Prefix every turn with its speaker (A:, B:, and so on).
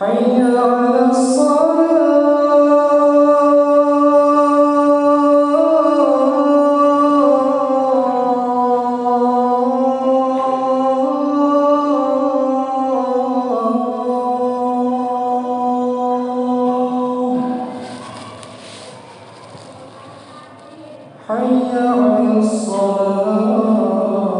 A: حي على الصلاه حي على الصلاة